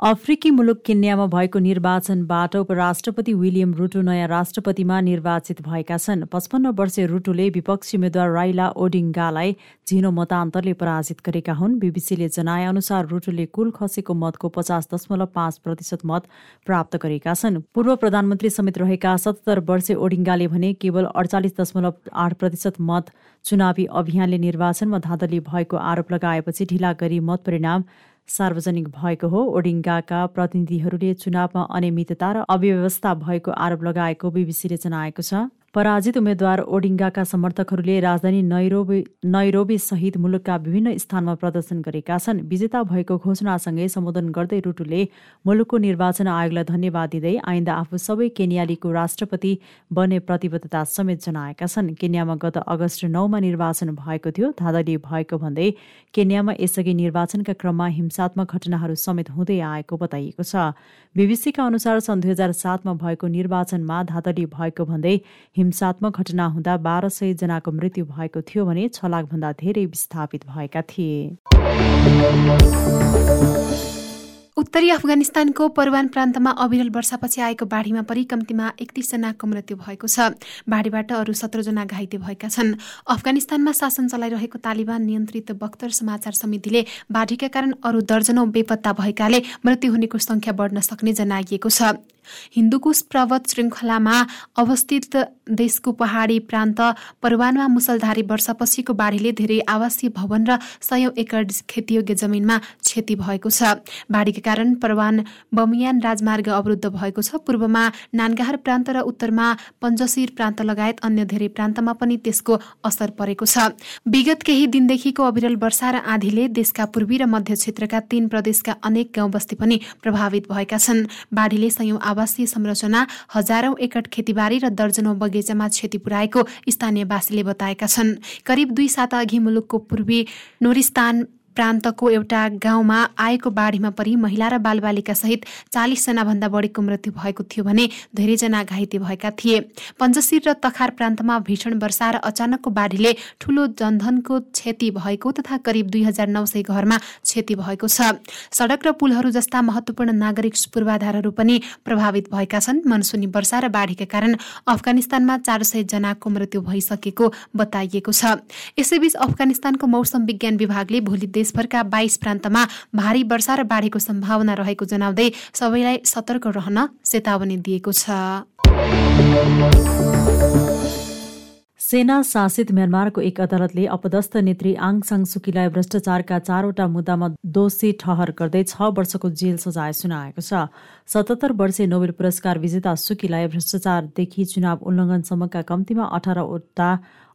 अफ्रिकी मुलुक केन्यामा भएको निर्वाचनबाट उपराष्ट्रपति विलियम रुटो नयाँ राष्ट्रपतिमा निर्वाचित भएका छन्। पचपन्न वर्षीय रुटोले विपक्षी उम्मेद्वार राइला ओडिङ्गालाई झिनो मतान्तरले पराजित गरेका हुन्। बीबीसीले जनाए अनुसार रुटोले कुल खसेको मतको पचास दशमलव पाँच प्रतिशत मत प्राप्त गरेका छन्। पूर्व प्रधानमन्त्री समेत रहेका सत्तर वर्षीय ओडिङ्गाले भने केवल अडचालिस दशमलव आठ प्रतिशत मत चुनावी अभियानले निर्वाचनमा धाँधली भएको आरोप लगाएपछि ढिला गरी मत परिणाम सार्वजनिक भएको हो। ओडिङ्गाका प्रतिनिधिहरूले चुनावमा अनियमितता र अव्यवस्था भएको आरोप लगाएको बीबीसीले जनाएको छ। पराजित उम्मेद्वार ओडिङ्गाका समर्थकहरूले राजधानी नैरोबी नैरोबी सहित मुलुकका विभिन्न स्थानमा प्रदर्शन गरेका छन्। विजेता भएको घोषणासँगै सम्बोधन गर्दै रुटुले मुलुकको निर्वाचन आयोगलाई धन्यवाद दिँदै आइन्दा आफू सबै केन्यालीको राष्ट्रपति बन्ने प्रतिबद्धता समेत जनाएका छन्। केन्यामा गत अगस्त नौमा निर्वाचन भएको थियो। धाँधली भएको भन्दै केन्यामा यसअघि निर्वाचनका क्रममा हिंसात्मक घटनाहरू समेत हुँदै आएको बताइएको छ। बीबीसीका अनुसार सन् दुई हजार सातमा भएको निर्वाचनमा धाँधली भएको भन्दै हिंसात्मक घटना हुँदा बाह्र सय जनाको मृत्यु भएको थियो भने छ लाखभन्दा धेरै विस्थापित भएका थिए। उत्तरी अफगानिस्तानको परवान प्रान्तमा अविरल वर्षापछि आएको बाढीमा परि कम्तीमा एकतिसजनाको मृत्यु भएको छ। बाढीबाट अरू सत्रजना घाइते भएका छन्। अफगानिस्तानमा शासन चलाइरहेको तालिबान नियन्त्रित बख्तर समाचार समितिले बाढीका कारण अरू दर्जनौं बेपत्ता भएकाले मृत्यु हुनेको संख्या बढ्न सक्ने जनाइएको छ। हिन्दुकुश पर्वत श्रृङ्खलामा अवस्थित देशको पहाडी प्रान्त परवानमा मुसलधारी वर्षापछिको बाढीले धेरै आवासीय भवन र सयौं एकड खेतीयोग्य जमिनमा क्षति भएको छ। बाढीका कारण परवान बमियान राजमार्ग अवरुद्ध भएको छ। पूर्वमा नानगाहर प्रान्त र उत्तरमा पञ्चशिर प्रान्त लगायत अन्य धेरै प्रान्तमा पनि त्यसको असर परेको छ। विगत केही दिनदेखिको अविरल वर्षा र आँधीले देशका पूर्वी र मध्य क्षेत्रका तीन प्रदेशका अनेक गाउँ बस्ती पनि प्रभावित भएका छन्। बाढीले सयौं आवासीय संरचना हजारौं एकड खेतीबारी र दर्जनौं बगैँचामा क्षति पुर्याएको स्थानीयवासीले बताएका छन्। करिब दुई साता अघि मुलुकको पूर्वी नोरिस्तान प्रान्तको एउटा गाउँमा आएको बाढीमा परि महिला र बालबालिका सहित चालिसजना भन्दा बढीको मृत्यु भएको थियो भने धेरैजना घाइते भएका थिए। पञ्चशिर र तखार प्रान्तमा भीषण वर्षा र अचानकको बाढीले ठूलो जनधनको क्षति भएको तथा करिब दुई हजार नौ सय घरमा क्षति भएको छ। सडक र पुलहरू जस्ता महत्वपूर्ण नागरिक पूर्वाधारहरू पनि प्रभावित भएका छन्। मनसुनी वर्षा र बाढीका कारण अफगानिस्तानमा चार सय जनाको मृत्यु भइसकेको बताइएको छ। यसैबीच अफगानिस्तानको मौसम विज्ञान विभागले भोलि देशभरका बाइस प्रान्तमा भारी वर्षा र बाढीको सम्भावना रहेको जनाउँदै सबैलाई सतर्क रहन चेतावनी दिएको छ। सेना शासित म्यानमारको एक अदालतले अपदस्थ नेत्री आङ साङ सुकीलाई भ्रष्टाचारका चारवटा मुद्दामा दोषी ठहर गर्दै छ वर्षको जेल सजाय सुनाएको छ। सतहत्तर वर्षीय नोबेल पुरस्कार विजेता सुकीलाई भ्रष्टाचारदेखि चुनाव उल्लङ्घनसम्मका कम्तीमा अठारवटा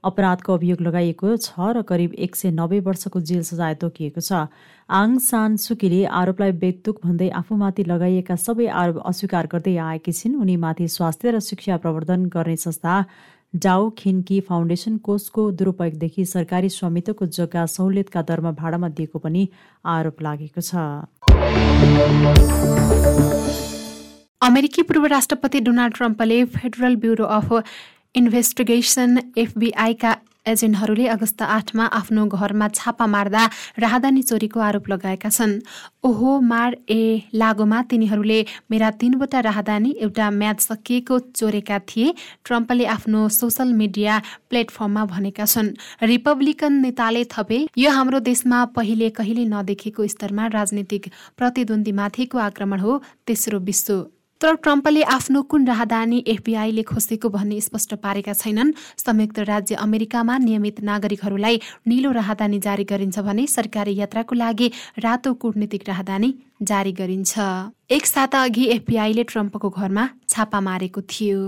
अपराधको अभियोग लगाइएको छ र करिब एक सय नब्बे वर्षको जेल सजाय तोकिएको छ। आङ सान सुकीले आरोपलाई बेतुक भन्दै आफूमाथि लगाइएका सबै आरोप अस्वीकार गर्दै आएकी छिन्। उनीमाथि स्वास्थ्य र शिक्षा प्रवर्धन गर्ने संस्था डाउ खिन्की फाउन्डेसन कोषको दुरुपयोगदेखि सरकारी स्वामित्वको जग्गा सहुलियतका दरमा भाडामा दिएको पनि आरोप लागेको छ। अमेरिकी पूर्व राष्ट्रपति डोनाल्ड ट्रम्पले फेडरल ब्युरो अफ इन्भेस्टिगेसन एफबिआईका एजेन्टहरूले अगस्त आठमा आफ्नो घरमा छापा मार्दा राहदानी चोरीको आरोप लगाएका छन्। ओहो मार ए लागोमा तिनीहरूले मेरा तीनवटा राहदानी एउटा म्याच सकिएको चोरेका थिए ट्रम्पले आफ्नो सोसल मिडिया प्लेटफर्ममा भनेका छन्। रिपब्लिकन नेताले थपे यो हाम्रो देशमा पहिले कहिले नदेखेको स्तरमा राजनीतिक प्रतिद्वन्दीमाथिको आक्रमण हो तेस्रो विश्व। तर ट्रम्पले आफ्नो कुन राहदानी एफबिआईले खोसेको भन्ने स्पष्ट पारेका छैनन्। संयुक्त राज्य अमेरिकामा नियमित नागरिकहरूलाई निलो राहदानी जारी गरिन्छ भने सरकारी यात्राको लागि रातो कूटनीतिक राहदानी जारी गरिन्छ। एक साता अघि एफबिआईले ट्रम्पको घरमा छापा मारेको थियो।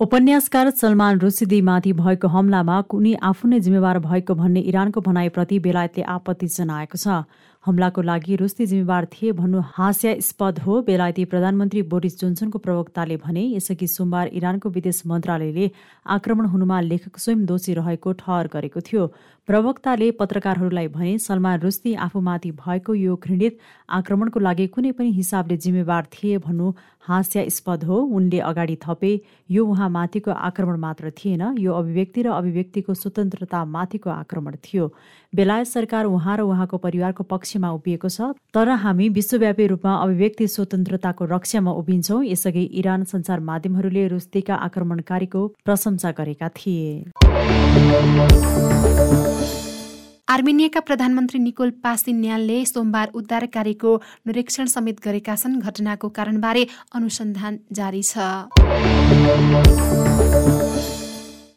उपन्यासकार सलमान रुसिदीमाथि भएको हमलामा कुनै आफू नै जिम्मेवार भएको भन्ने इरानको भनाइप्रति बेलायतले आपत्ति जनाएको छ। हमलाको लागि रुस्ती जिम्मेवार थिए भन्नु हास्यास्पद हो। बेलायती प्रधानमन्त्री बोरिस जोन्सनको प्रवक्ताले भने यसअघि सोमबार इरानको विदेश मन्त्रालयले आक्रमण हुनुमा लेखक स्वयं दोषी रहेको ठहर गरेको थियो। प्रवक्ताले पत्रकारहरूलाई भने सलमान रुस्ती आफूमाथि भएको यो घृणित आक्रमणको लागि कुनै पनि हिसाबले जिम्मेवार थिए भन्नु हास्यास्पद हो। उनले अगाडि थपे यो उहाँमाथिको आक्रमण मात्र थिएन यो अभिव्यक्ति र अभिव्यक्तिको स्वतन्त्रतामाथिको आक्रमण थियो। बेलायत सरकार उहाँ र उहाँको परिवारको पक्षमा उभिएको छ तर हामी विश्वव्यापी रूपमा अभिव्यक्ति स्वतन्त्रताको रक्षामा उभिन्छौँ यसअघि इरान सञ्चार माध्यमहरूले रुस्तीका आक्रमणकारीको प्रशंसा गरेका थिए। आर्मेनियाका प्रधानमन्त्री निकोल पासिन्यालले सोमबार उद्धारकारीको निरीक्षण समेत गरेका छन्। घटनाको कारणबारे अनुसन्धान जारी छ।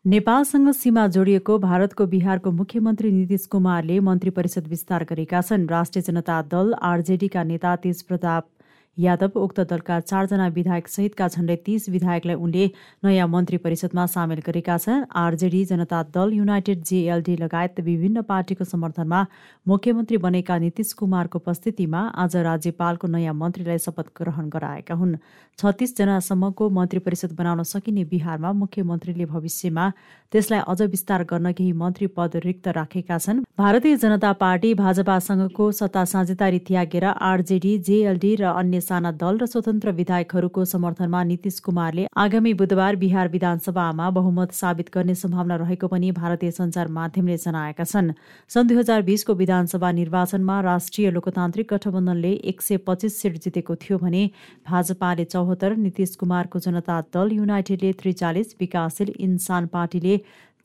नेपालसँग सीमा जोडिएको भारतको बिहारको मुख्यमन्त्री नीतिश कुमारले मन्त्री परिषद विस्तार गरेका छन्। राष्ट्रिय जनता दल आरजेडीका नेता तेज प्रताप यादव उक्त दलका चारजना विधायक सहितका झण्डै तीस विधायकलाई उनले नयाँ मन्त्री परिषदमा सामेल गरेका छन्। RJD Janata Dal United JLD लगायत विभिन्न पार्टीको समर्थनमा मुख्यमन्त्री बनेका नीतिश कुमारको उपस्थितिमा आज राज्यपालको नयाँ मन्त्रीलाई शपथ ग्रहण गराएका हुन्। छत्तिसजनासम्मको मन्त्री परिषद बनाउन सकिने बिहारमा मुख्यमन्त्रीले भविष्यमा त्यसलाई अझ विस्तार गर्न केही मन्त्री पद रिक्त राखेका छन्। भारतीय जनता पार्टी भाजपासँगको सत्ता साझेदारी त्यागेर आरजेडी जेएलडी र अन्य साना दल र स्वतन्त्र विधायकहरूको समर्थनमा नीतिश कुमारले आगामी बुधबार बिहार विधानसभामा बहुमत साबित गर्ने सम्भावना रहेको पनि भारतीय सञ्चार माध्यमले जनाएका छन्। सन् दुई हजार बिसको विधानसभा निर्वाचनमा राष्ट्रिय लोकतान्त्रिक गठबन्धनले एक सय पच्चिस सिट जितेको थियो भने भाजपाले चौहत्तर नीतिश कुमारको जनता दल युनाइटेडले त्रिचालिस विकासशील इन्सान पार्टीले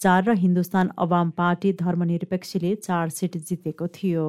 चार र हिन्दुस्तान अवाम पार्टी धर्मनिरपेक्षले चार सिट जितेको थियो।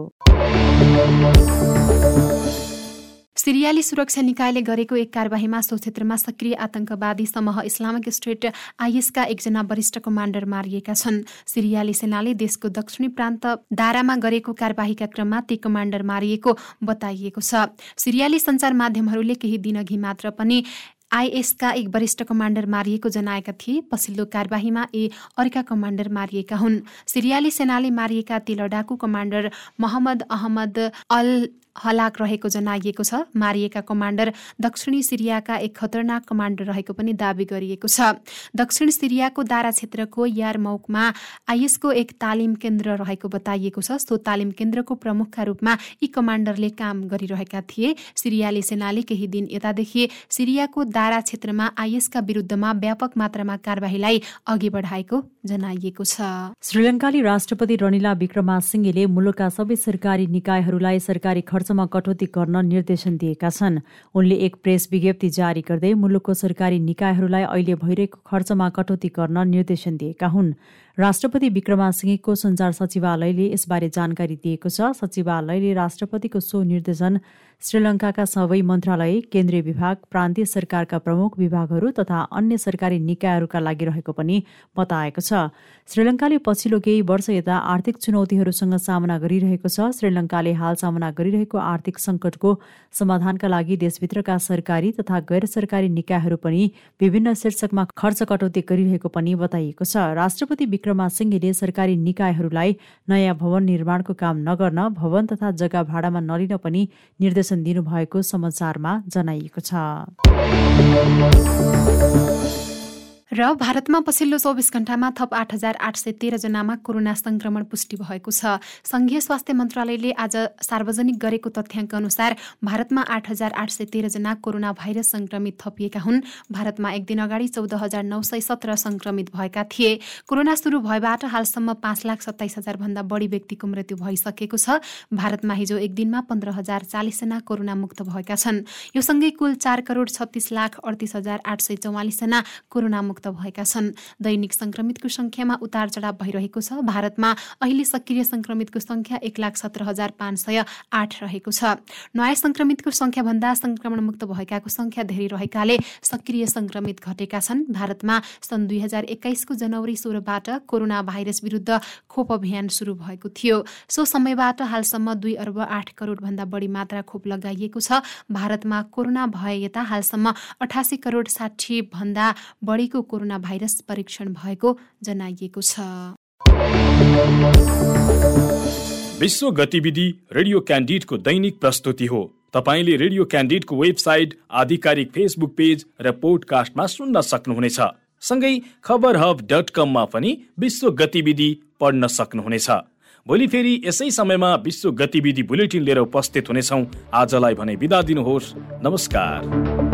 सिरियाली सुरक्षा निकायले गरेको एक कारवाहीमा सो क्षेत्रमा सक्रिय आतंकवादी समूह इस्लामिक स्टेट आइएसका एकजना वरिष्ठ कमान्डर मारिएका छन्। सिरियाली सेनाले देशको दक्षिणी प्रान्त दारामा गरेको कारवाहीका क्रममा ती कमान्डर मारिएको बताइएको छ। सिरियाली सञ्चार माध्यमहरूले केही दिनअघि मात्र पनि आइएसका एक वरिष्ठ कमान्डर मारिएको जनाएका थिए। पछिल्लो कार्यवाहीमा ए अर्का कमान्डर मारिएका हुन्। सिरियाली सेनाले मारिएका ती लडाकु commander Mohammed Ahmed al Halak रहेको जनाइएको छ। मारिएका कमान्डर दक्षिणी सिरियाका एक खतरनाक कमान्डर रहेको पनि दावी गरिएको छ। दक्षिण सिरियाको दारा क्षेत्रको यारमौकमा आइएसको एक तालिम केन्द्र रहेको बताइएको छ। सो तालिम केन्द्रको प्रमुखका रूपमा यी कमान्डरले काम गरिरहेका थिए। सिरियाली सेनाले केही दिन यतादेखि सिरियाको दारा क्षेत्रमा आइएसका विरुद्धमा व्यापक मात्रामा कारवाहीलाई अघि बढाएको जनाइएको छ। श्रीलङ्काली राष्ट्रपति रनिला विक्रमासिंहेले मुलुकका सबै सरकारी निकायहरूलाई सरकारी खर्चमा कटौती गर्न निर्देशन दिएका छन्। उनले एक प्रेस विज्ञप्ति जारी गर्दै मुलुकको सरकारी निकायहरूलाई अहिले भइरहेको खर्चमा कटौती गर्न निर्देशन दिएका हुन्। राष्ट्रपति विक्रमासिंहेको सञ्चार सचिवालयले यसबारे जानकारी दिएको छ। सचिवालयले राष्ट्रपतिको सो निर्देशन श्रीलङ्काका सबै मन्त्रालय केन्द्रीय विभाग प्रान्तीय सरकारका प्रमुख विभागहरू तथा अन्य सरकारी निकायहरूका लागि रहेको पनि बताएको छ। श्रीलङ्काले पछिल्लो केही वर्ष यता आर्थिक चुनौतीहरूसँग सामना गरिरहेको छ। श्रीलङ्काले हाल सामना गरिरहेको आर्थिक सङ्कटको समाधानका लागि देशभित्रका सरकारी तथा गैर सरकारी निकायहरू पनि विभिन्न शीर्षकमा खर्च कटौती गरिरहेको पनि बताइएको छ। राष्ट्रपति विक्रमा सिंहेले सरकारी निकायहरूलाई नयाँ भवन निर्माणको काम नगर्न भवन तथा जग्गा भाडामा नलिन पनि निर्देशन दिनुभएको समाचारमा जनाइएको छ। र भारतमा पछिल्लो चौबिस घण्टामा थप आठ हजार आठ सय तेह्रजनामा कोरोना संक्रमण पुष्टि भएको छ। संघीय स्वास्थ्य मन्त्रालयले आज सार्वजनिक गरेको तथ्याङ्क अनुसार भारतमा आठ हजार आठ सय तेह्रजना कोरोना भाइरस संक्रमित थपिएका हुन्। भारतमा एक दिन अगाडि चौध हजार नौ सय सत्र संक्रमित भएका थिए। कोरोना सुरु भएबाट हालसम्म पाँच लाख सत्ताइस हजार भन्दा बढी व्यक्तिको मृत्यु भइसकेको छ। भारतमा हिजो एक दिनमा पन्ध्र हजार चालिसजना कोरोना मुक्त भएका छन्। यो सँगै कुल चार करोड छत्तिस लाख अडतिस हजार आठ सय चौवालिसजना कोरोना मुक्त भएका छन्। दैनिक संक्रमितको संख्यामा उतार चढाव भइरहेको छ। भारतमा अहिले सक्रिय संक्रमितको संख्या एक लाख सत्र हजार पाँच सय आठ रहेको छ। नयाँ संक्रमितको संख्याभन्दा संक्रमणमुक्त भएकाको संख्या धेरै रहेकाले सक्रिय संक्रमित घटेका छन्। भारतमा सन् दुई हजार एक्काइसको जनवरी सोह्रबाट कोरोना भाइरस विरुद्ध खोप अभियान सुरु भएको थियो। सो समयबाट हालसम्म दुई अर्ब आठ करोडभन्दा बढी मात्रा खोप लगाइएको छ। भारतमा कोरोना भए यता हालसम्म अठासी करोड साठी भन्दा बढीको कोरोना भाइरस परीक्षण भएको जनाइएको छ। विश्व गतिविधि रेडियो क्यान्डिडको दैनिक प्रस्तुति हो। तपाईँले रेडियो क्यान्डिडको वेबसाइट आधिकारिक फेसबुक पेज र पोडकास्टमा सुन्न सक्नुहुनेछ। सँगै खबर हब डट कममा पनि विश्व गतिविधि पढ्न सक्नुहुनेछ। भोलि फेरि यसै समयमा विश्व गतिविधि बुलेटिन लिएर उपस्थित हुनेछौँ। आजलाई भने बिदा दिनुहोस्। नमस्कार।